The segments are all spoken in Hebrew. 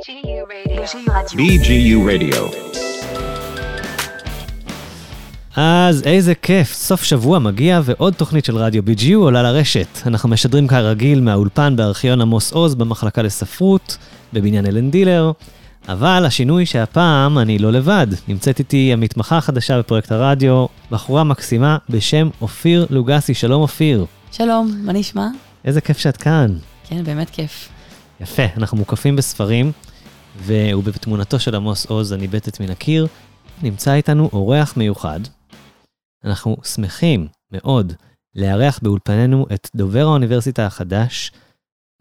BGU Radio. אז איזה כיף, סוף שבוע מגיע ועוד תוכנית של רדיו BGU עולה לרשת. אנחנו משדרים כרגיל מהאולפן בארכיון עמוס עוז במחלקה לספרות, בבניין אלן דילר, אבל השינוי שהפעם אני לא לבד. נמצאת איתי המתמחה החדשה בפרויקט הרדיו, בחורה מקסימה בשם אופיר לוגסי. שלום אופיר. שלום, מה נשמע? איזה כיף שאת כאן. כן, באמת כיף. יפה, אנחנו מוקפים בספרים, ובתמונתו של עמוס עוז הניבטת מן הקיר, נמצא איתנו אורח מיוחד. אנחנו שמחים מאוד לארח באולפנינו את דובר האוניברסיטה החדש,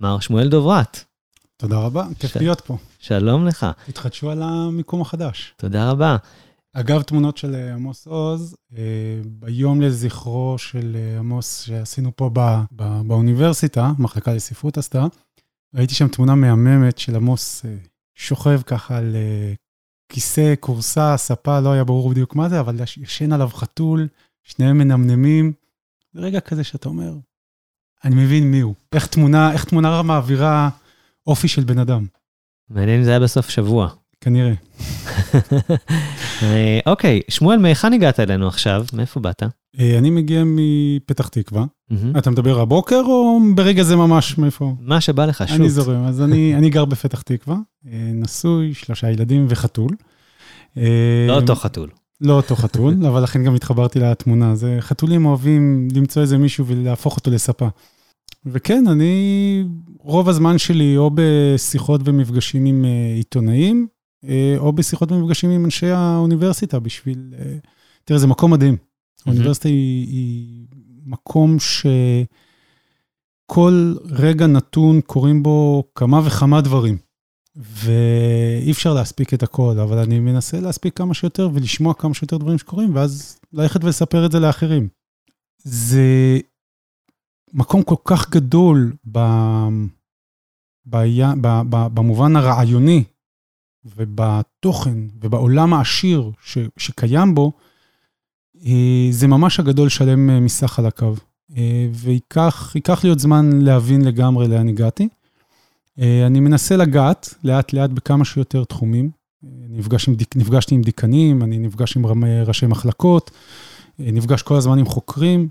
מר שמואל דוברת. תודה רבה, כיף ש- להיות פה. שלום לך, התחדשו על המיקום החדש. תודה רבה. אגב, תמונות של אה, עמוס עוז, אה, ביום לזכרו של אה, עמוס שעשינו פה ב, ב, באוניברסיטה, מחלקה לספרות עשתה, ראיתי שם תמונה מהממת של עמוס שוכב ככה על אה, כיסא, כורסה, ספה, לא היה ברור בדיוק מה זה, אבל יש- ישן עליו חתול, שניהם מנמנמים. זה רגע כזה שאתה אומר, אני מבין מי הוא. איך תמונה, איך תמונה מעבירה אופי של בן אדם, מעניין אם זה היה בסוף שבוע. כנראה. אה, אוקיי, שמואל, מהיכן הגעת אלינו עכשיו? מאיפה באת? אה, אני מגיע מפתח תקווה. מהמם. אתה מדבר הבוקר או ברגע זה ממש מאיפה? מה שבא לך, שוט. אני זורם, אז אני, אני גר בפתח תקווה, אה, נשוי, שלושה ילדים וחתול. אה, לא אותו חתול. לא אותו חתול, אבל לכן גם התחברתי לתמונה. זה חתולים אוהבים למצוא איזה מישהו ולהפוך אותו לספה. וכן, אני רוב הזמן שלי או בשיחות ומפגשים עם אה, עיתונאים, או בשיחות ומפגשים עם אנשי האוניברסיטה בשביל... אה, תראה, זה מקום מדהים. האוניברסיטה היא, היא מקום שכל רגע נתון קורים בו כמה וכמה דברים. ואי אפשר להספיק את הכל, אבל אני מנסה להספיק כמה שיותר ולשמוע כמה שיותר דברים שקורים, ואז ללכת ולספר את זה לאחרים. זה מקום כל כך גדול ב... ב... ב... ב... במובן הרעיוני ובתוכן ובעולם העשיר ש... שקיים בו, זה ממש הגדול שלם אה, מסך חלקיו. אה, וייקח ייקח לי עוד זמן להבין לגמרי לאן הגעתי. אה, אני מנסה לגעת לאט-לאט בכמה שיותר תחומים. אה, נפגש עם נפגשתי עם דיקנים, אני נפגש עם ראשי מחלקות, אה, נפגש כל הזמן עם חוקרים,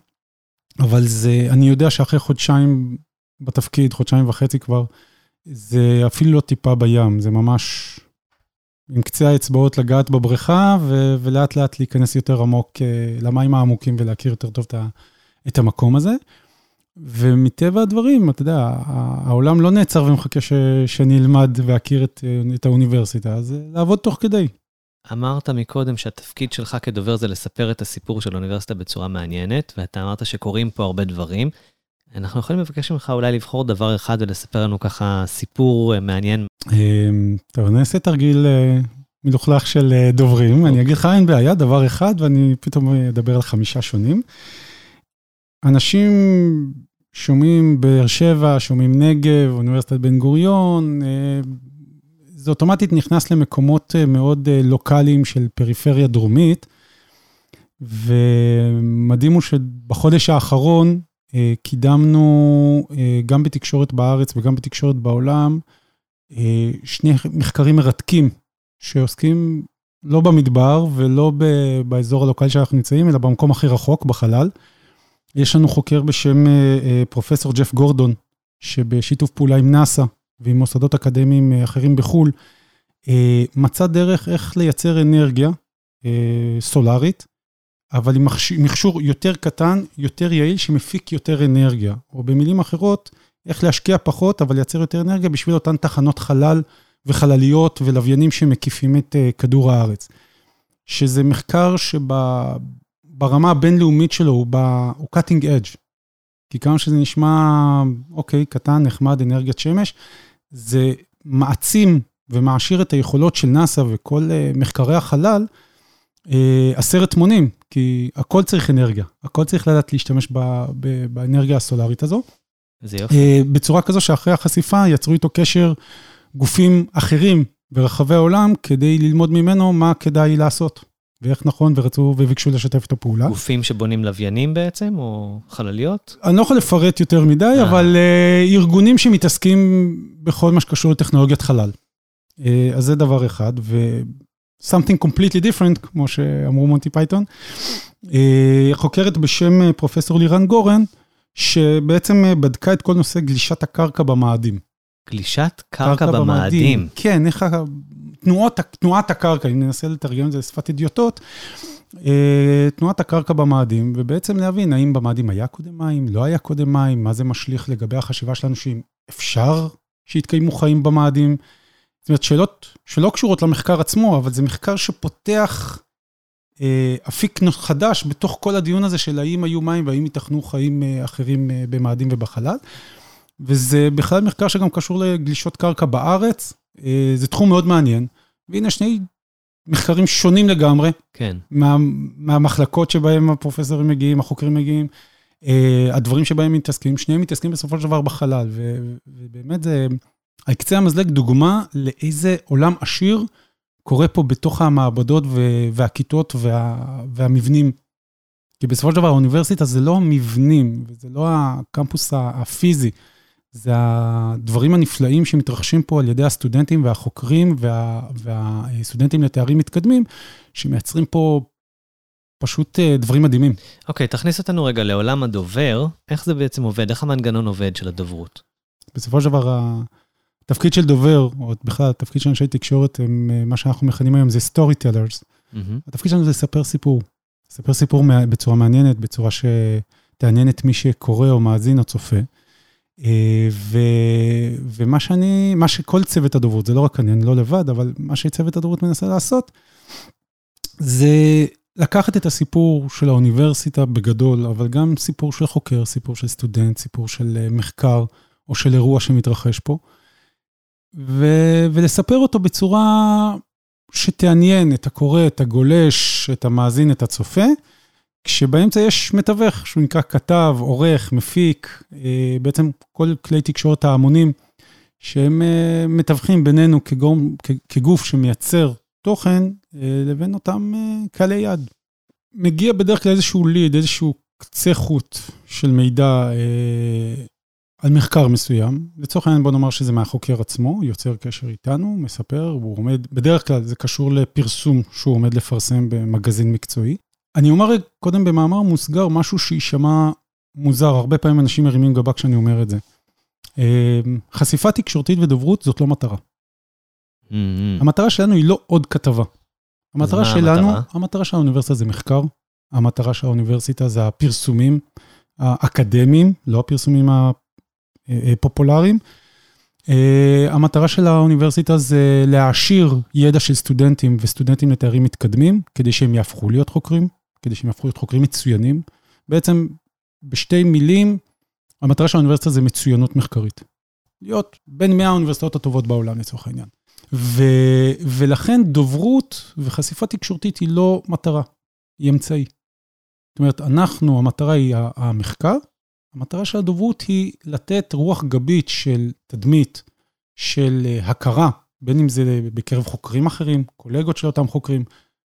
אבל זה, אני יודע שאחרי חודשיים בתפקיד, חודשיים וחצי כבר, זה אפילו לא טיפה בים, זה ממש עם קצה האצבעות לגעת בבריכה, ו- ולאט לאט להיכנס יותר עמוק אה, למים העמוקים ולהכיר יותר טוב את, ה- את המקום הזה. ומטבע הדברים, אתה יודע, העולם לא נעצר ומחכה ש- שאני אלמד ואכיר את, אה, את האוניברסיטה, אז אה, לעבוד תוך כדי. אמרת מקודם שהתפקיד שלך כדובר זה לספר את הסיפור של האוניברסיטה בצורה מעניינת, ואתה אמרת שקורים פה הרבה דברים. אנחנו יכולים לבקש ממך אולי לבחור דבר אחד ולספר לנו ככה סיפור אה, מעניין. אה, טוב, אני אעשה תרגיל אה, מלוכלך של אה, דוברים. אני אגיד לך, אין בעיה, דבר אחד, ואני פתאום אדבר על חמישה שונים. אנשים שומעים באר שבע, שומעים נגב, אוניברסיטת בן גוריון, זה אוטומטית נכנס למקומות מאוד לוקאליים של פריפריה דרומית, ומדהים הוא שבחודש האחרון קידמנו אה, גם בתקשורת בארץ וגם בתקשורת בעולם, אה, שני מחקרים מרתקים שעוסקים לא במדבר ולא באזור הלוקאלי שאנחנו נמצאים, אלא במקום הכי רחוק, בחלל. יש לנו חוקר בשם אה, אה, פרופסור ג'ף גורדון, שבשיתוף פעולה עם נאס"א ועם מוסדות אקדמיים אה, אחרים בחו"ל, אה, מצא דרך איך לייצר אנרגיה אה, סולארית, אבל עם מכשור יותר קטן, יותר יעיל, שמפיק יותר אנרגיה. או במילים אחרות, איך להשקיע פחות, אבל לייצר יותר אנרגיה בשביל אותן תחנות חלל וחלליות ולוויינים שמקיפים את אה, כדור הארץ. שזה מחקר שברמה הבינלאומית שלו הוא, ב, הוא cutting edge. כי כמה שזה נשמע, אוקיי, קטן, נחמד, אנרגיית שמש, זה מעצים ומעשיר את היכולות של נאס"א וכל אה, מחקרי החלל עשרת מונים, כי הכל צריך אנרגיה, הכל צריך לדעת להשתמש ב, ב, באנרגיה הסולארית הזו. זה יופי. אה, בצורה כזו שאחרי החשיפה יצרו איתו קשר גופים אחרים ברחבי העולם כדי ללמוד ממנו מה כדאי לעשות ואיך נכון ורצו וביקשו לשתף איתו פעולה. גופים שבונים לוויינים בעצם, או חלליות? אני לא יכול לפרט יותר מדי, אה. אבל uh, ארגונים שמתעסקים בכל מה שקשור לטכנולוגיית חלל. אה, אז זה דבר אחד, ו... something completely different, כמו שאמרו מונטי פייתון. אה, חוקרת בשם אה, פרופסור לירן גורן, שבעצם אה, בדקה את כל נושא גלישת הקרקע במאדים. גלישת קרקע במאדים. כן, איך. תנועות, תנועת הקרקע, אם ננסה לתרגם את זה לשפת אידיוטות, אה, תנועת הקרקע במאדים, ובעצם להבין האם במאדים היה קודם מים, לא היה קודם מים, מה זה משליך לגבי החשיבה שלנו שאם אפשר שיתקיימו חיים במאדים. זאת אומרת, שאלות שלא קשורות למחקר עצמו, אבל זה מחקר שפותח אה, אפיק חדש בתוך כל הדיון הזה של האם היו מים והאם ייתכנו חיים אה, אחרים אה, במאדים ובחלל. וזה בכלל מחקר שגם קשור לגלישות קרקע בארץ, אה, זה תחום מאוד מעניין. והנה שני מחקרים שונים לגמרי. כן. מה, מהמחלקות שבהם הפרופסורים מגיעים, החוקרים מגיעים, אה, הדברים שבהם מתעסקים, שניהם מתעסקים בסופו של דבר בחלל. ובאמת זה, על קצה המזלג, דוגמה לאיזה עולם עשיר קורה פה בתוך המעבדות והכיתות וה, והמבנים. כי בסופו של דבר האוניברסיטה זה לא המבנים, וזה לא הקמפוס הפיזי, זה הדברים הנפלאים שמתרחשים פה על ידי הסטודנטים והחוקרים וה, והסטודנטים לתארים מתקדמים, שמייצרים פה פשוט אה, דברים מדהימים. אוקיי, okay, תכניס אותנו רגע לעולם הדובר, איך זה בעצם עובד? איך המנגנון עובד של הדוברות? בסופו של דבר, התפקיד של דובר, או בכלל, התפקיד של אנשי תקשורת, הם, אה, מה שאנחנו מכנים היום זה storytellers. Mm-hmm. התפקיד שלנו זה לספר סיפור. לספר סיפור בצורה מעניינת, בצורה שתעניין את מי שקורא או מאזין או צופה. אה, ו, ומה שאני, מה שכל צוות הדוברות, זה לא רק אני, אני לא לבד, אבל מה שצוות הדוברות מנסה לעשות, זה לקחת את הסיפור של האוניברסיטה בגדול, אבל גם סיפור של חוקר, סיפור של סטודנט, סיפור של אה, מחקר, או של אירוע שמתרחש פה, ו, ולספר אותו בצורה שתעניין את הקורא, את הגולש, את המאזין, את הצופה, כשבאמצע יש מתווך, שהוא נקרא כתב, עורך, מפיק, אה, בעצם כל כלי תקשורת ההמונים, שהם אה, מתווכים בינינו כגום, כגוף שמייצר תוכן, אה, לבין אותם קהלי יד. מגיע בדרך כלל איזשהו ליד, איזשהו קצה חוט של מידע על מחקר מסוים. לצורך העניין בוא נאמר שזה מהחוקר עצמו, יוצר קשר איתנו, מספר, הוא עומד, בדרך כלל זה קשור לפרסום שהוא עומד לפרסם במגזין מקצועי. אני אומר קודם במאמר מוסגר משהו שיישמע מוזר, הרבה פעמים אנשים מרימים גבה כשאני אומר את זה. אה, חשיפה תקשורתית ודוברות זאת לא מטרה. Mm-hmm. המטרה שלנו היא לא עוד כתבה. המטרה שלנו, המטרה? המטרה של האוניברסיטה זה מחקר, המטרה של האוניברסיטה זה הפרסומים האקדמיים, לא הפרסומים הפופולריים. אה, המטרה של האוניברסיטה זה להעשיר ידע של סטודנטים וסטודנטים לתארים מתקדמים, כדי שהם יהפכו להיות חוקרים, כדי שהם יהפכו להיות חוקרים מצוינים. בעצם, בשתי מילים, המטרה של האוניברסיטה זה מצוינות מחקרית. להיות בין 100 האוניברסיטאות הטובות בעולם לצורך העניין. ו, ולכן דוברות וחשיפה תקשורתית היא לא מטרה, היא אמצעי. זאת אומרת, אנחנו, המטרה היא המחקר, המטרה של הדוברות היא לתת רוח גבית של תדמית, של אה, הכרה, בין אם זה בקרב חוקרים אחרים, קולגות של אותם חוקרים,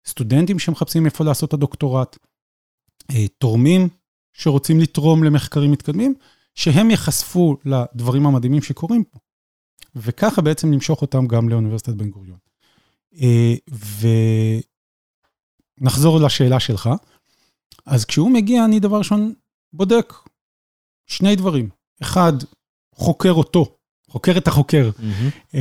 סטודנטים שמחפשים איפה לעשות את הדוקטורט, אה, תורמים שרוצים לתרום למחקרים מתקדמים, שהם ייחשפו לדברים המדהימים שקורים פה. וככה בעצם נמשוך אותם גם לאוניברסיטת בן גוריון. אה, ונחזור לשאלה שלך. אז כשהוא מגיע, אני דבר ראשון בודק שני דברים. אחד, חוקר אותו, חוקר את החוקר, mm-hmm.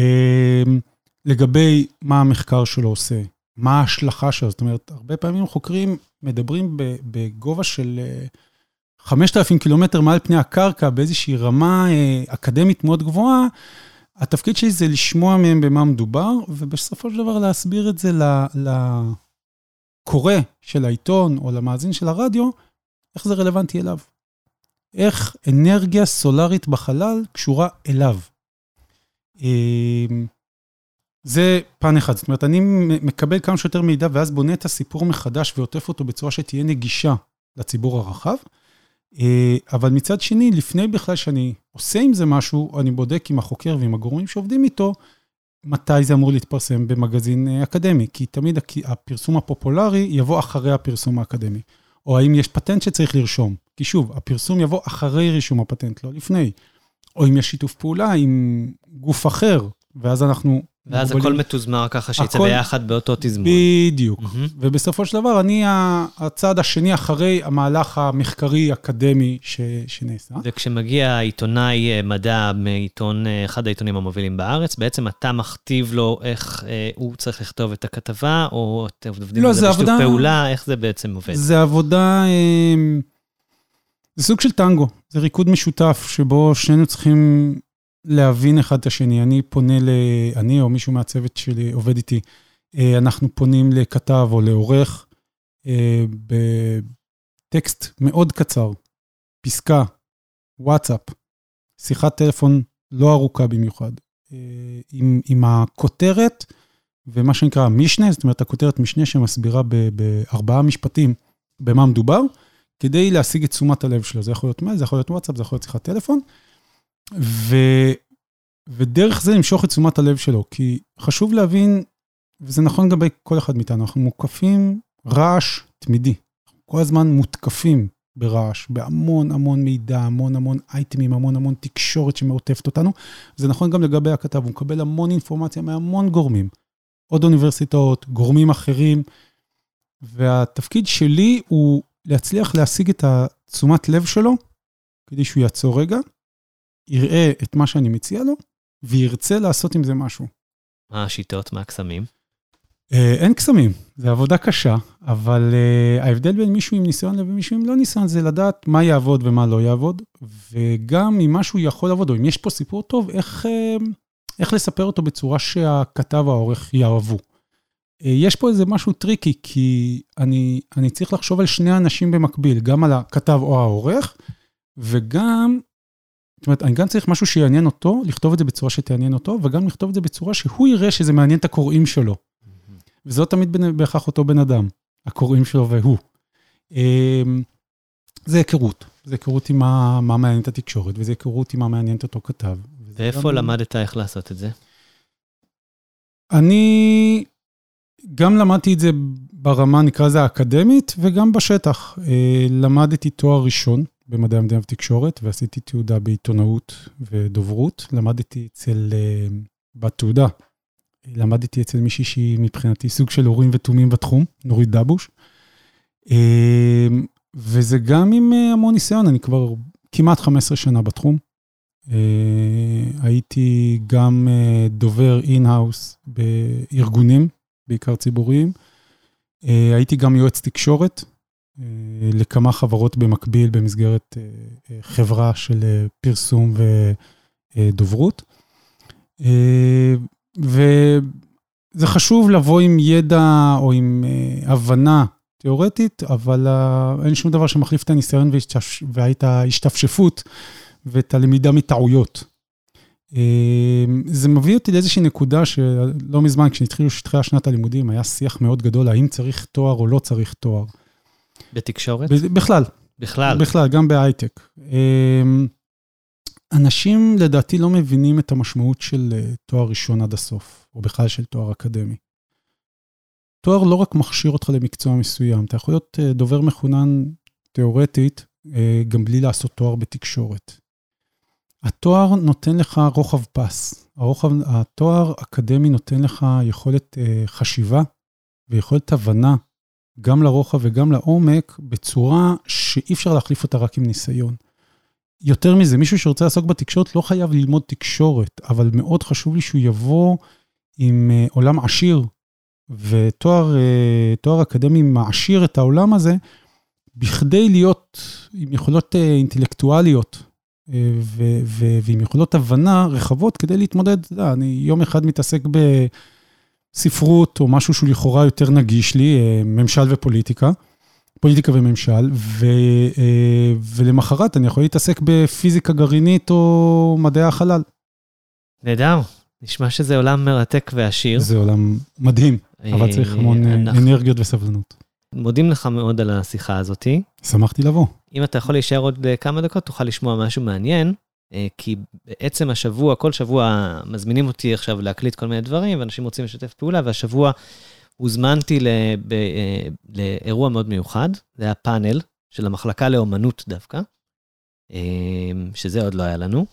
לגבי מה המחקר שלו עושה, מה ההשלכה שלו. זאת אומרת, הרבה פעמים חוקרים מדברים בגובה של 5,000 אה, קילומטר מעל פני הקרקע, באיזושהי רמה אה, אקדמית מאוד גבוהה. התפקיד שלי זה לשמוע מהם במה מדובר, ובסופו של דבר להסביר את זה לקורא של העיתון או למאזין של הרדיו, איך זה רלוונטי אליו. איך אנרגיה סולארית בחלל קשורה אליו. אמ, זה פן אחד, זאת אומרת, אני מקבל כמה שיותר מידע ואז בונה את הסיפור מחדש ועוטף אותו בצורה שתהיה נגישה לציבור הרחב. אה, אבל מצד שני, לפני בכלל שאני עושה עם זה משהו, אני בודק עם החוקר ועם הגורמים שעובדים איתו, מתי זה אמור להתפרסם במגזין אה, אקדמי, כי תמיד הפרסום הפופולרי יבוא אחרי הפרסום האקדמי. או האם יש פטנט שצריך לרשום. כי שוב, הפרסום יבוא אחרי רישום הפטנט, לא לפני. או אם יש שיתוף פעולה עם גוף אחר, ואז אנחנו ואז הכל מוגבלים. מתוזמר ככה שיצא הכל- ביחד באותו תזמון. בדיוק. מהמם. ובסופו של דבר, אני הצעד השני אחרי המהלך המחקרי-אקדמי ש- שנעשה. וכשמגיע עיתונאי אה, מדע מעיתון, אה, אחד העיתונים המובילים בארץ, בעצם אתה מכתיב לו איך אה, הוא צריך לכתוב את הכתבה, או אתם עובדים לא, על זה בשיתוף עבודה- פעולה, איך זה בעצם עובד? זה עבודה, אה, זה סוג של טנגו, זה ריקוד משותף, שבו שנינו צריכים להבין אחד את השני. אני פונה ל... אני או מישהו מהצוות שלי עובד איתי, אה, אנחנו פונים לכתב או לעורך אה, בטקסט מאוד קצר, פסקה, וואטסאפ, שיחת טלפון לא ארוכה במיוחד, אה, עם, עם הכותרת ומה שנקרא משנה, זאת אומרת, הכותרת משנה שמסבירה בארבעה משפטים במה מדובר, כדי להשיג את תשומת הלב שלו. זה יכול להיות מייל, זה יכול להיות וואטסאפ, זה יכול להיות שיחת טלפון, ו, ודרך זה למשוך את תשומת הלב שלו, כי חשוב להבין, וזה נכון לגבי כל אחד מאיתנו, אנחנו מוקפים רעש תמידי. אנחנו כל הזמן מותקפים ברעש, בהמון המון מידע, המון המון אייטמים, המון המון תקשורת שמעוטפת אותנו. זה נכון גם לגבי הכתב, הוא מקבל המון אינפורמציה מהמון גורמים. עוד אוניברסיטאות, גורמים אחרים, והתפקיד שלי הוא להצליח להשיג את התשומת לב שלו, כדי שהוא יעצור רגע, יראה את מה שאני מציע לו, וירצה לעשות עם זה משהו. מה השיטות, מה הקסמים? אה, אין קסמים, זו עבודה קשה, אבל אה, ההבדל בין מישהו עם ניסיון לבין מישהו עם לא ניסיון זה לדעת מה יעבוד ומה לא יעבוד, וגם אם משהו יכול לעבוד, או אם יש פה סיפור טוב, איך, אה, איך לספר אותו בצורה שהכתב או העורך יאהבו. אה, יש פה איזה משהו tricky, כי אני, אני צריך לחשוב על שני אנשים במקביל, גם על הכתב או העורך, וגם, זאת אומרת, אני גם צריך משהו שיעניין אותו, לכתוב את זה בצורה שתעניין אותו, וגם לכתוב את זה בצורה שהוא יראה שזה מעניין את הקוראים שלו. וזה לא תמיד בהכרח אותו בן אדם, הקוראים שלו והוא. אמ, זה היכרות, זה היכרות עם מה, מה מעניין את התקשורת, וזה היכרות עם מה מעניין את אותו כתב. ואיפה גם- למדת איך לעשות את זה? אני גם למדתי את זה ברמה, נקרא לזה האקדמית, וגם בשטח. אה, למדתי תואר ראשון במדעי המדינה ותקשורת, ועשיתי תעודה בעיתונאות ודוברות. למדתי אצל, אה, בתעודה, למדתי אצל מישהי שהיא מבחינתי סוג של הורים ותומים בתחום, נורית דבוש. אה, וזה גם עם אה, המון ניסיון, אני כבר כמעט 15 שנה בתחום. הייתי גם דובר in-house בארגונים, בעיקר ציבוריים. הייתי גם יועץ תקשורת לכמה חברות במקביל במסגרת אה, אה, חברה של אה, פרסום ודוברות. אה, וזה חשוב לבוא עם ידע או עם אה, הבנה תיאורטית, אבל אה, אין שום דבר שמחליף את הניסיון ואת ההשתפשפות ואת הלמידה מטעויות. אה, זה מביא אותי לאיזושהי נקודה שלא מזמן, כשהתחילו התחילה שנת הלימודים, היה שיח מאוד גדול, האם צריך תואר או לא צריך תואר. בתקשורת? בכלל, בכלל. בכלל, גם בהייטק. אמ, אנשים לדעתי לא מבינים את המשמעות של אה, תואר ראשון עד הסוף, או בכלל של תואר אקדמי. תואר לא רק מכשיר אותך למקצוע מסוים, אתה יכול להיות אה, דובר מחונן תיאורטית, אה, גם בלי לעשות תואר בתקשורת. התואר נותן לך רוחב פס. הרוחב, התואר אקדמי נותן לך יכולת חשיבה ויכולת הבנה גם לרוחב וגם לעומק, בצורה שאי אפשר להחליף אותה רק עם ניסיון. יותר מזה, מישהו שרוצה לעסוק בתקשורת לא חייב ללמוד תקשורת, אבל מאוד חשוב לי שהוא יבוא עם אה, עולם עשיר, ותואר אה, אקדמי מעשיר את העולם הזה, בכדי להיות עם יכולות אה, אינטלקטואליות ו- ועם יכולות הבנה רחבות כדי להתמודד. אתה יודע, אני יום אחד מתעסק ב... ספרות או משהו שהוא לכאורה יותר נגיש לי, אה, ממשל ופוליטיקה, פוליטיקה וממשל, ו, אה, ולמחרת אני יכול להתעסק בפיזיקה גרעינית או מדעי החלל. נהדר. נשמע שזה עולם מרתק ועשיר. זה עולם מדהים, אבל צריך אה, המון אה, אנחנו אנרגיות וסבלנות. מודים לך מאוד על השיחה הזאתי. שמחתי לבוא. אם אתה יכול להישאר עוד אה, כמה דקות, תוכל לשמוע משהו מעניין, אה, כי בעצם השבוע, כל שבוע מזמינים אותי עכשיו להקליט כל מיני דברים, ואנשים רוצים לשתף פעולה, והשבוע הוזמנתי ל- ב- אה, לאירוע מאוד מיוחד, זה היה פאנל של המחלקה לאומנות דווקא, אה, שזה עוד לא היה לנו,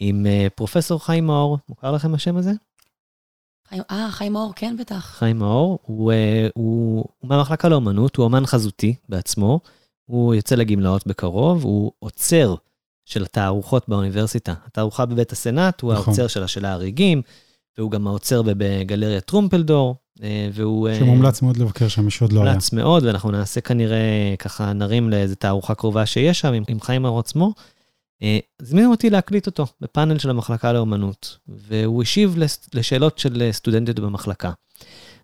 עם אה, פרופסור חיים מאור, מוכר לכם השם הזה? אה, חיים מאור, כן, בטח. חיים מאור, הוא, אה, הוא, הוא מהמחלקה לאומנות, הוא אומן חזותי בעצמו, הוא יוצא לגמלאות בקרוב, הוא עוצר של התערוכות באוניברסיטה. התערוכה בבית הסנאט, הוא נכון. העוצר של השאלה הריגים, והוא גם העוצר ב- בגלריה טרומפלדור, אה, והוא... אה, שמומלץ מאוד לבקר שם, מי שעוד לא היה. מומלץ מאוד, ואנחנו נעשה כנראה, ככה נרים לאיזו תערוכה קרובה שיש שם עם, עם חיים מאור עצמו. אה, הזמינו אותי להקליט אותו בפאנל של המחלקה לאומנות, והוא השיב לשאלות של סטודנטיות במחלקה.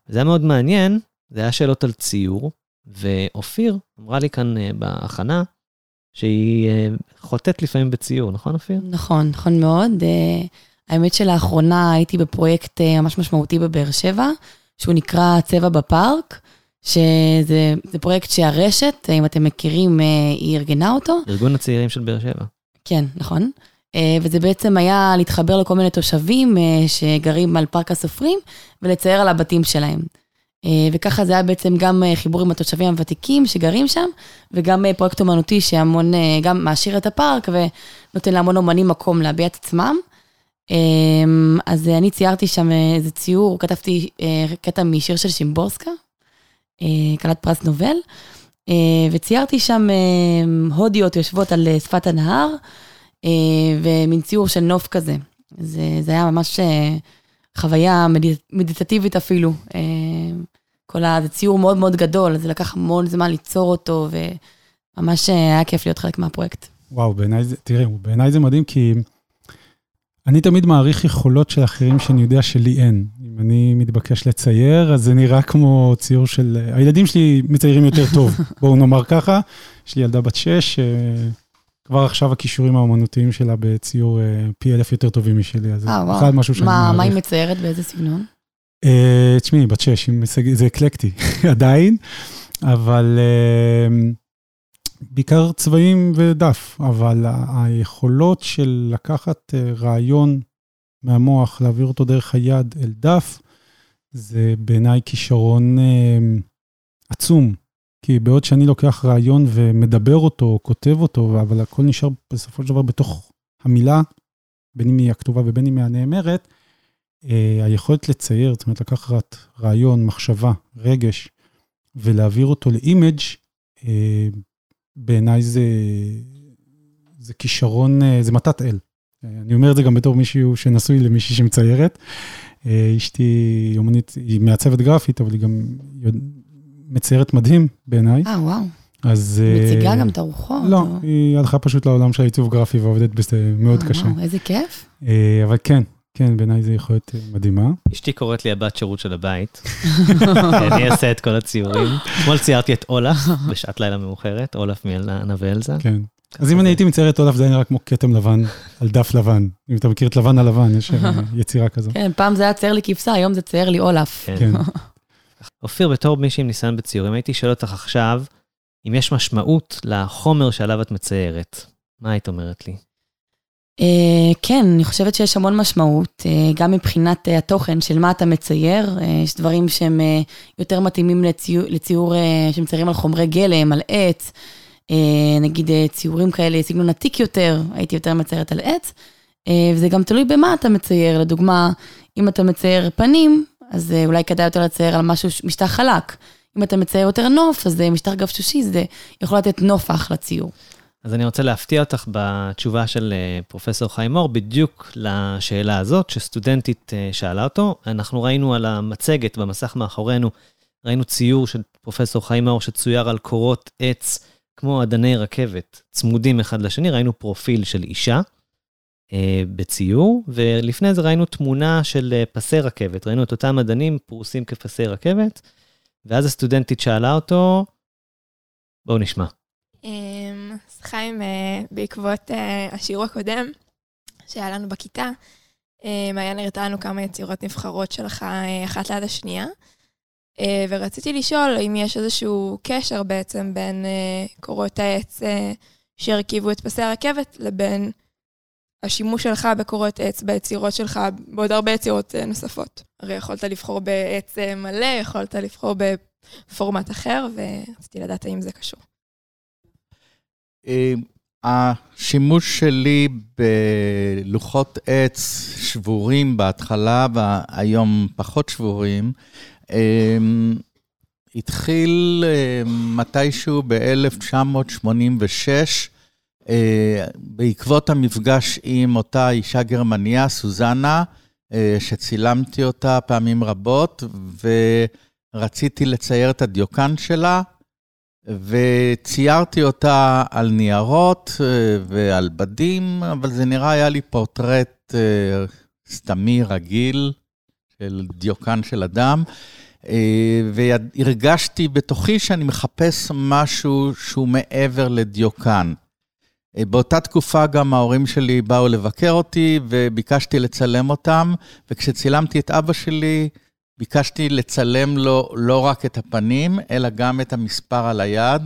זה היה מאוד מעניין, זה היה שאלות על ציור, ואופיר אמרה לי כאן בהכנה, שהיא אה, חוטאת לפעמים בציור, נכון אופיר? נכון, נכון מאוד. אה, האמת שלאחרונה הייתי בפרויקט אה, ממש משמעותי בבאר שבע, שהוא נקרא צבע בפארק, שזה זה פרויקט שהרשת, אם אתם מכירים, היא ארגנה אותו. ארגון הצעירים של באר שבע. כן, נכון. וזה בעצם היה להתחבר לכל מיני תושבים שגרים על פארק הסופרים ולצייר על הבתים שלהם. אה, וככה זה היה בעצם גם אה, חיבור עם התושבים הוותיקים שגרים שם, וגם אה, פרויקט אומנותי שהמון, גם מעשיר את הפארק ונותן להמון אומנים מקום להביע את עצמם. אה, אז אני ציירתי שם איזה ציור, כתבתי קטע משיר של שימבורסקה, כלת פרס נובל, וציירתי שם הודיות יושבות על שפת הנהר, ומין ציור של נוף כזה. זה, זה היה ממש חוויה מדיט, מדיטטיבית אפילו. אה, כל ה... זה ציור מאוד מאוד גדול, זה לקח המון זמן ליצור אותו, וממש אה, היה כיף להיות חלק מהפרויקט. וואו, בעיניי זה, תראה, בעיניי זה מדהים, כי אני תמיד מעריך יכולות של אחרים שאני יודע שלי אין. אם אני מתבקש לצייר, אז זה נראה כמו ציור של... הילדים שלי מציירים יותר טוב, בואו נאמר ככה. יש לי ילדה בת שש, אה, כבר עכשיו הכישורים האומנותיים שלה בציור אה, פי אלף יותר טובים משלי, אז זה אה. בכלל משהו שאני מה, מה היא מעריך. מציירת? באיזה סגנון? אה, תשמעי, בת שש, זה אקלקטי עדיין, אבל אה, בעיקר צבעים ודף, אבל היכולות של לקחת אה, רעיון מהמוח, להעביר אותו דרך היד אל דף, זה בעיניי כישרון אה, עצום. כי בעוד שאני לוקח רעיון ומדבר אותו, או כותב אותו, אבל הכל נשאר בסופו של דבר בתוך המילה, בין אם היא הכתובה ובין אם היא הנאמרת, אה, היכולת לצייר, זאת אומרת, לקחת רעיון, מחשבה, רגש, ולהעביר אותו לאימג', אה, בעיניי זה, זה כישרון, אה, זה מתת אל. אה, אני אומר את זה גם בתור מישהו שנשוי למישהי שמציירת. אה, אשתי אומנית, היא מעצבת גרפית, אבל היא גם מציירת מדהים בעיניי. אה, וואו. אז... אה, מציגה גם תערוכות? לא, או- היא הלכה פשוט לעולם של העיצוב גרפי ועובדת בזה מאוד אה, קשה. וואו, איזה כיף. אה, אבל כן, כן, בעיניי זה יכול להיות אה, מדהימה. אשתי קוראת לי הבת שירות של הבית. אני אעשה את כל הציורים. אתמול ציירתי את אולף בשעת לילה מאוחרת, אולף מאנה ואלזה. כן. אז אם אני הייתי מצייר את אולף, זה היה נראה כמו כתם לבן על דף לבן. אם אתה מכיר את לבן על לבן, יש יצירה כזו. כן, פעם זה היה צייר לי כבשה, היום זה צייר לי אולף. כן. אופיר, בתור מישהי עם ניסיון בציורים, הייתי שואל אותך עכשיו, אם יש משמעות לחומר שעליו את מציירת. מה היית אומרת לי? אה, כן, אני חושבת שיש המון משמעות, אה, גם מבחינת אה, התוכן של מה אתה מצייר. אה, יש דברים שהם אה, יותר מתאימים לציור, לציור אה, שמציירים על חומרי גלם, על עץ. אה, נגיד אה, ציורים כאלה, סגנון עתיק יותר, הייתי יותר מציירת על עץ. אה, וזה גם תלוי במה אתה מצייר. לדוגמה, אם אתה מצייר פנים, אז אה, אולי כדאי יותר לצייר על משהו, משטח חלק. אם אתה מצייר יותר נוף, אז אה, משטח גבשושי, זה יכול לתת נופח לציור. אז אני רוצה להפתיע אותך בתשובה של אה, פרופסור חיים מור, בדיוק לשאלה הזאת שסטודנטית שאלה אותו. אנחנו ראינו על המצגת במסך מאחורינו, ראינו ציור של פרופסור חיים מור שצויר על קורות עץ כמו אדני רכבת, צמודים אחד לשני, ראינו פרופיל של אישה בציור, ולפני זה ראינו תמונה של אה, פסי רכבת, ראינו את אותם אדנים פרוסים כפסי רכבת, ואז הסטודנטית שאלה אותו, בואו נשמע. אמ, חיים, אה, בעקבות אה, השיעור הקודם שהיה לנו בכיתה, אה, מעיין הראתה לנו כמה יצירות נבחרות שלך אה, אחת ליד השנייה, אה, ורציתי לשאול אם יש איזשהו קשר בעצם בין אה, קורות העץ אה, שהרכיבו את פסי הרכבת לבין השימוש שלך בקורות עץ ביצירות שלך בעוד הרבה יצירות אה, נוספות. הרי יכולת לבחור בעץ אה, מלא, יכולת לבחור בפורמט אחר, ורציתי לדעת האם זה קשור. אה, השימוש שלי בלוחות עץ שבורים בהתחלה, והיום פחות שבורים, התחיל מתישהו ב-1986, אה, בעקבות המפגש עם אותה אישה גרמניה, סוזנה, אה, שצילמתי אותה פעמים רבות, ורציתי לצייר את הדיוקן שלה, וציירתי אותה על ניירות אה, ועל בדים, אבל זה נראה היה לי פורטרט סתמי, רגיל, של דיוקן של אדם. והרגשתי בתוכי שאני מחפש משהו שהוא מעבר לדיוקן. אה, באותה תקופה גם ההורים שלי באו לבקר אותי וביקשתי לצלם אותם, וכשצילמתי את אבא שלי, ביקשתי לצלם לו לא רק את הפנים, אלא גם את המספר על היד.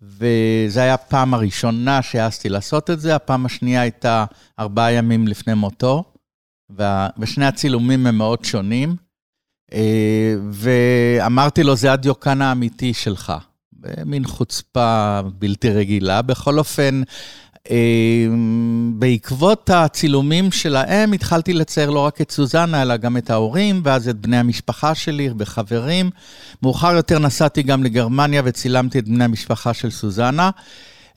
וזו הייתה הפעם הראשונה שהעזתי לעשות את זה, הפעם השנייה הייתה ארבעה ימים לפני מותו, ושני הצילומים הם מאוד שונים. אה, ואמרתי לו, זה הדיוקן האמיתי שלך. במין חוצפה בלתי רגילה. בכל אופן, אה, בעקבות הצילומים שלהם התחלתי לצייר לא רק את סוזנה, אלא גם את ההורים, ואז את בני המשפחה שלי וחברים. מאוחר יותר נסעתי גם לגרמניה וצילמתי את בני המשפחה של סוזנה.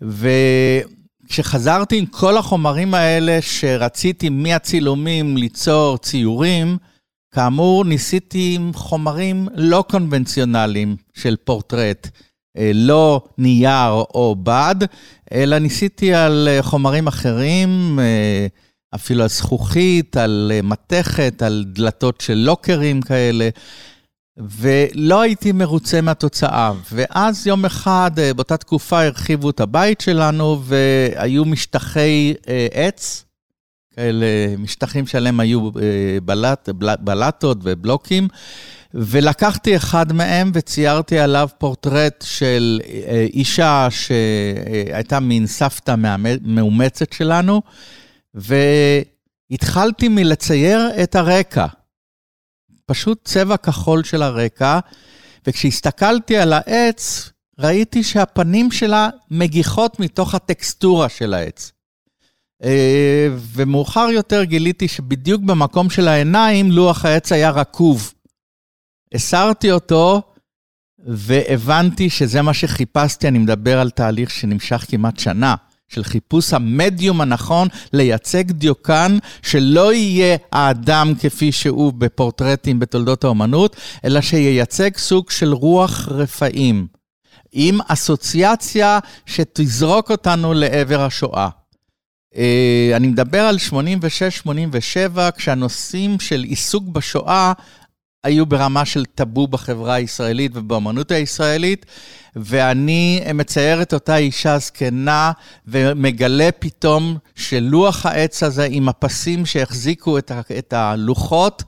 וכשחזרתי עם כל החומרים האלה שרציתי מהצילומים ליצור ציורים, כאמור, ניסיתי עם חומרים לא קונבנציונליים של פורטרט. אה, לא נייר או בד, אלא ניסיתי על אה, חומרים אחרים, אה, אפילו על זכוכית, על מתכת, על דלתות של לוקרים כאלה. ולא הייתי מרוצה מהתוצאה. ואז יום אחד, באותה תקופה, הרחיבו את הבית שלנו, והיו משטחי עץ, כאלה משטחים שעליהם היו בלט, בלטות ובלוקים, ולקחתי אחד מהם וציירתי עליו פורטרט של אה, אישה שהייתה מין סבתא מאומצת שלנו, והתחלתי מלצייר את הרקע. פשוט צבע כחול של הרקע, וכשהסתכלתי על העץ, ראיתי שהפנים שלה מגיחות מתוך הטקסטורה של העץ. אה, ומאוחר יותר גיליתי שבדיוק במקום של העיניים, לוח העץ היה רקוב. הסרתי אותו, והבנתי שזה מה שחיפשתי, אני מדבר על תהליך שנמשך כמעט שנה, של חיפוש המדיום הנכון לייצג דיוקן שלא יהיה האדם כפי שהוא בפורטרטים בתולדות האומנות, אלא שייצג סוג של רוח רפאים, עם אסוציאציה שתזרוק אותנו לעבר השואה. אה, אני מדבר על 86-87, כשהנושאים של עיסוק בשואה היו ברמה של טאבו בחברה הישראלית ובאמנות הישראלית, ואני מצייר את אותה אישה זקנה ומגלה פתאום שלוח העץ הזה עם הפסים שהחזיקו את הלוחות,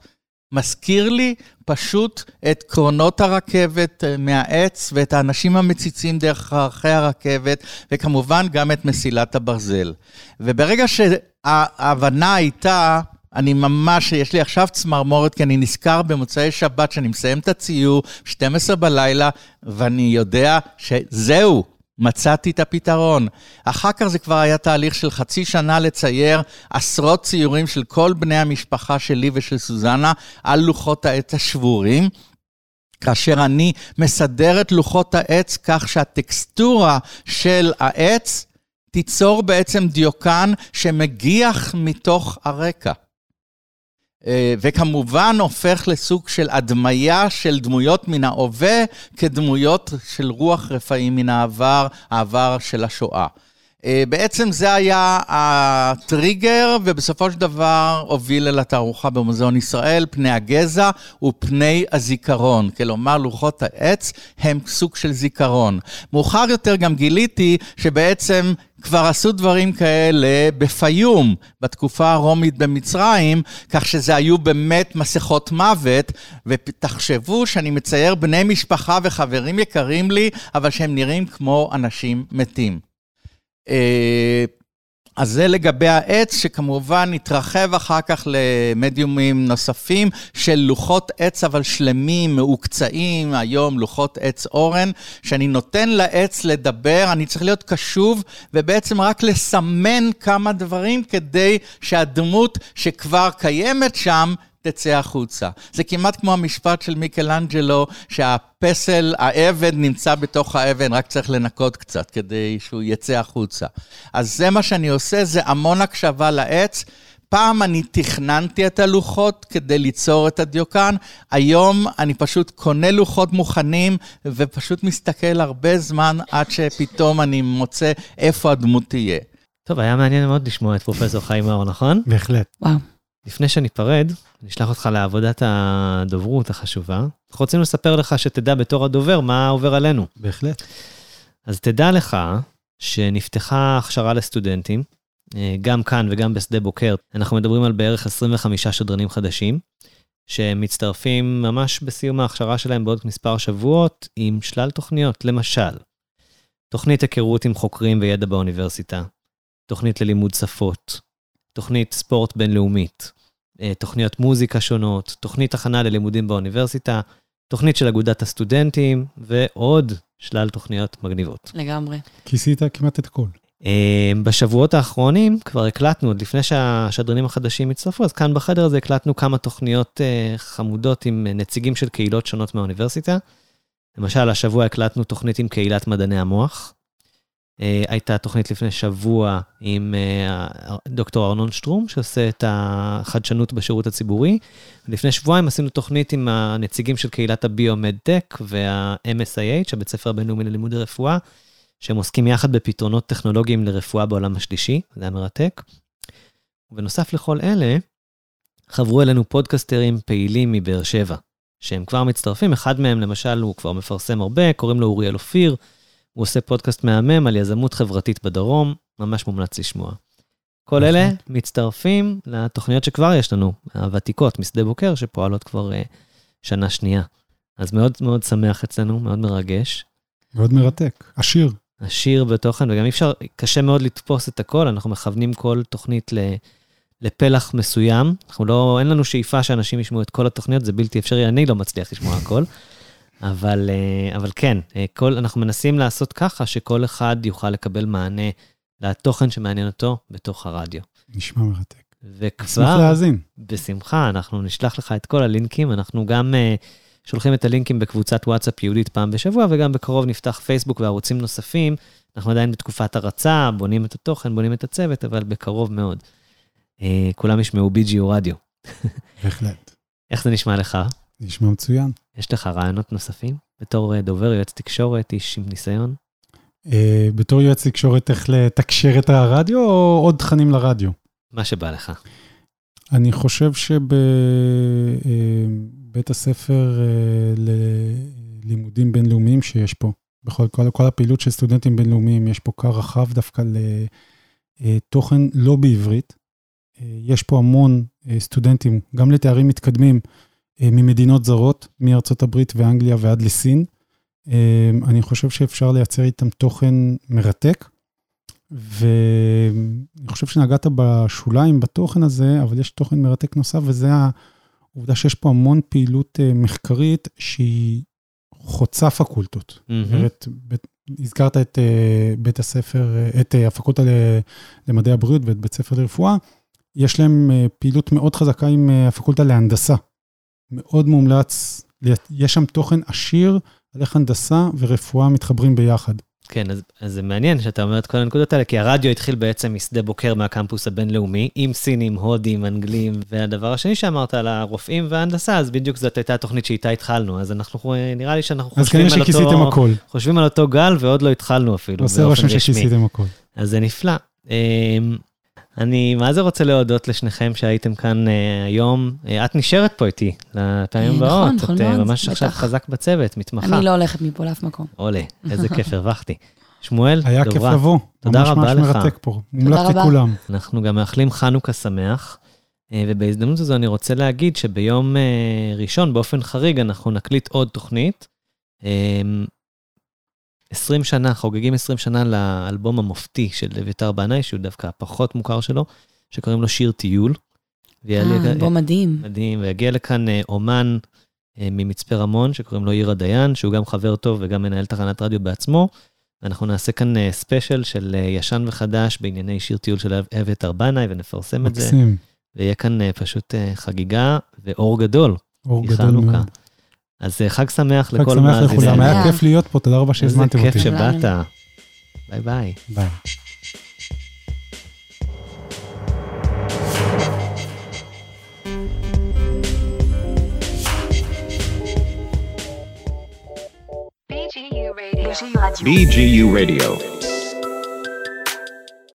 מזכיר לי פשוט את קרונות הרכבת אה, מהעץ ואת האנשים המציצים דרך ערכי הרכבת, וכמובן גם את מסילת הברזל. וברגע שההבנה הייתה אני ממש, יש לי עכשיו צמרמורת, כי אני נזכר במוצאי שבת שאני מסיים את הציור, 12 בלילה, ואני יודע שזהו, מצאתי את הפתרון. אחר כך זה כבר היה תהליך של חצי שנה לצייר עשרות ציורים של כל בני המשפחה שלי ושל סוזנה על לוחות העץ השבורים. כאשר אני מסדר את לוחות העץ כך שהטקסטורה של העץ תיצור בעצם דיוקן שמגיח מתוך הרקע. אה, וכמובן הופך לסוג של הדמיה של דמויות מן ההווה כדמויות של רוח רפאים מן העבר, העבר של השואה. אה, בעצם זה היה הטריגר, ובסופו של דבר הוביל אל התערוכה במוזיאון ישראל, פני הגזע ופני הזיכרון. כלומר, לוחות העץ הם סוג של זיכרון. מאוחר יותר גם גיליתי שבעצם כבר עשו דברים כאלה בפיום, בתקופה הרומית במצרים, כך שזה היו באמת מסכות מוות, ותחשבו שאני מצייר בני משפחה וחברים יקרים לי, אבל שהם נראים כמו אנשים מתים. אה, אז זה לגבי העץ, שכמובן התרחב אחר כך למדיומים נוספים של לוחות עץ אבל שלמים, מעוקצעים, היום לוחות עץ אורן, שאני נותן לעץ לדבר, אני צריך להיות קשוב ובעצם רק לסמן כמה דברים כדי שהדמות שכבר קיימת שם תצא החוצה. זה כמעט כמו המשפט של מיקלאנג'לו, שהפסל, האבן נמצא בתוך האבן, רק צריך לנקות קצת כדי שהוא יצא החוצה. אז זה מה שאני עושה, זה המון הקשבה לעץ. פעם אני תכננתי את הלוחות כדי ליצור את הדיוקן, היום אני פשוט קונה לוחות מוכנים ופשוט מסתכל הרבה זמן עד שפתאום אני מוצא איפה הדמות תהיה. טוב, היה מעניין מאוד לשמוע את פרופסור חיים מאור, נכון? בהחלט. וואו. לפני שניפרד, נשלח אותך לעבודת הדוברות החשובה. אנחנו רוצים לספר לך שתדע בתור הדובר מה עובר עלינו. בהחלט. אז תדע לך שנפתחה הכשרה לסטודנטים, אה, גם כאן וגם בשדה בוקר. אנחנו מדברים על בערך 25 שדרנים חדשים, שמצטרפים ממש בסיום ההכשרה שלהם בעוד מספר שבועות עם שלל תוכניות, למשל, תוכנית היכרות עם חוקרים וידע באוניברסיטה, תוכנית ללימוד שפות, תוכנית ספורט בינלאומית, תוכניות מוזיקה שונות, תוכנית הכנה ללימודים באוניברסיטה, תוכנית של אגודת הסטודנטים, ועוד שלל תוכניות מגניבות. לגמרי. כיסית כמעט את הכל. אה, בשבועות האחרונים כבר הקלטנו, עוד לפני שהשדרנים החדשים הצטרפו, אז כאן בחדר הזה הקלטנו כמה תוכניות אה, חמודות עם נציגים של קהילות שונות מהאוניברסיטה. למשל, השבוע הקלטנו תוכנית עם קהילת מדעני המוח. אה, הייתה תוכנית לפני שבוע עם אה, דוקטור ארנון שטרום, שעושה את החדשנות בשירות הציבורי. לפני שבועיים עשינו תוכנית עם הנציגים של קהילת הביומד-טק וה-MSIH, הבית ספר הבינלאומי ללימוד הרפואה, שהם עוסקים יחד בפתרונות טכנולוגיים לרפואה בעולם השלישי, זה היה מרתק. ובנוסף לכל אלה, חברו אלינו פודקסטרים פעילים מבאר שבע, שהם כבר מצטרפים, אחד מהם למשל הוא כבר מפרסם הרבה, קוראים לו אוריאל אופיר, הוא עושה פודקאסט מהמם על יזמות חברתית בדרום, ממש מומלץ לשמוע. כל אלה מצטרפים לתוכניות שכבר יש לנו, הוותיקות, משדה בוקר, שפועלות כבר uh, שנה שנייה. אז מאוד מאוד שמח אצלנו, מאוד מרגש. מאוד מרתק, עשיר. עשיר בתוכן, וגם אי אפשר, קשה מאוד לתפוס את הכל, אנחנו מכוונים כל תוכנית ל, לפלח מסוים. אנחנו לא, אין לנו שאיפה שאנשים ישמעו את כל התוכניות, זה בלתי אפשרי, אני לא מצליח לשמוע הכל. אבל, אה, אבל כן, אה, כל, אנחנו מנסים לעשות ככה שכל אחד יוכל לקבל מענה לתוכן שמעניין אותו בתוך הרדיו. נשמע מרתק. וכבר... נשמח להאזין. בשמחה, אנחנו נשלח לך את כל הלינקים, אנחנו גם uh, שולחים את הלינקים בקבוצת וואטסאפ יהודית פעם בשבוע, וגם בקרוב נפתח פייסבוק וערוצים נוספים. אנחנו עדיין בתקופת הרצה, בונים את התוכן, בונים את הצוות, אבל בקרוב מאוד. Uh, כולם ישמעו BGU רדיו. בהחלט. איך זה נשמע לך? נשמע מצוין. יש לך רעיונות נוספים? בתור אה, דובר, יועץ תקשורת, איש עם ניסיון? Uh, בתור יועץ תקשורת, איך לתקשר את הרדיו או עוד תכנים לרדיו? מה שבא לך. אני חושב שבבית הספר uh, ללימודים בינלאומיים שיש פה, בכל כל, כל הפעילות של סטודנטים בינלאומיים, יש פה קר רחב דווקא לתוכן לא בעברית. יש פה המון סטודנטים, גם לתארים מתקדמים, ממדינות זרות, מארצות הברית ואנגליה ועד לסין. אני חושב שאפשר לייצר איתם תוכן מרתק, ואני חושב שנגעת בשוליים בתוכן הזה, אבל יש תוכן מרתק נוסף, וזה העובדה שיש פה המון פעילות מחקרית שהיא חוצה פקולטות. אומרת, הזכרת את בית הספר, את הפקולטה למדעי הבריאות ואת בית ספר לרפואה, יש להם פעילות מאוד חזקה עם הפקולטה להנדסה. מאוד מומלץ, יש שם תוכן עשיר על איך הנדסה ורפואה מתחברים ביחד. כן, אז, אז זה מעניין שאתה אומר את כל הנקודות האלה, כי הרדיו התחיל בעצם משדה בוקר מהקמפוס הבינלאומי, עם סינים, הודים, אנגלים, והדבר השני שאמרת על הרופאים וההנדסה, אז בדיוק זאת הייתה התוכנית שאיתה התחלנו, אז אנחנו, נראה לי שאנחנו חושבים על, אותו, הכל. חושבים על אותו גל ועוד לא התחלנו אפילו, עושה רושם שכיסיתם הכל. אז זה נפלא. אני מה זה רוצה להודות לשניכם שהייתם כאן uh, היום. Uh, את נשארת פה איתי לפעמים נכון, הבאות. נכון את מאוד, uh, ממש בטח. עכשיו חזק בצוות, מתמחה. אני לא הולכת מפה לאף מקום. עולה, איזה כיף, הרווחתי. שמואל, היה כיף דוברה, לבוא. תודה ממש רבה ממש לך. מרתק פה. מומלץ. לכולם. אנחנו גם מאחלים חנוכה שמח, אה, ובהזדמנות הזו אני רוצה להגיד שביום אה, ראשון, באופן חריג, אנחנו נקליט עוד תוכנית. אה, 20 שנה, חוגגים 20 שנה לאלבום המופתי של אביתר בנאי, שהוא דווקא הפחות מוכר שלו, שקוראים לו שיר טיול. אה, אלבום מדהים. מדהים, ויגיע לכאן אה, אומן אה, ממצפה רמון, שקוראים לו עירה דיין, שהוא גם חבר טוב וגם מנהל תחנת רדיו בעצמו. ואנחנו נעשה כאן אה, ספיישל של אה, ישן וחדש בענייני שיר טיול של אביתר בנאי, ונפרסם את זה. מקסים. ויהיה כאן אה, פשוט אה, חגיגה ואור גדול. אור גדול חנוכה. מאוד. אז אה, חג שמח חג לכל שמח מאזיננו. לכולם, היה שמח. כיף להיות פה, תודה רבה איזה שהזמנתם כיף אותי. שבאת. ביי ביי. ביי. BGU Radio.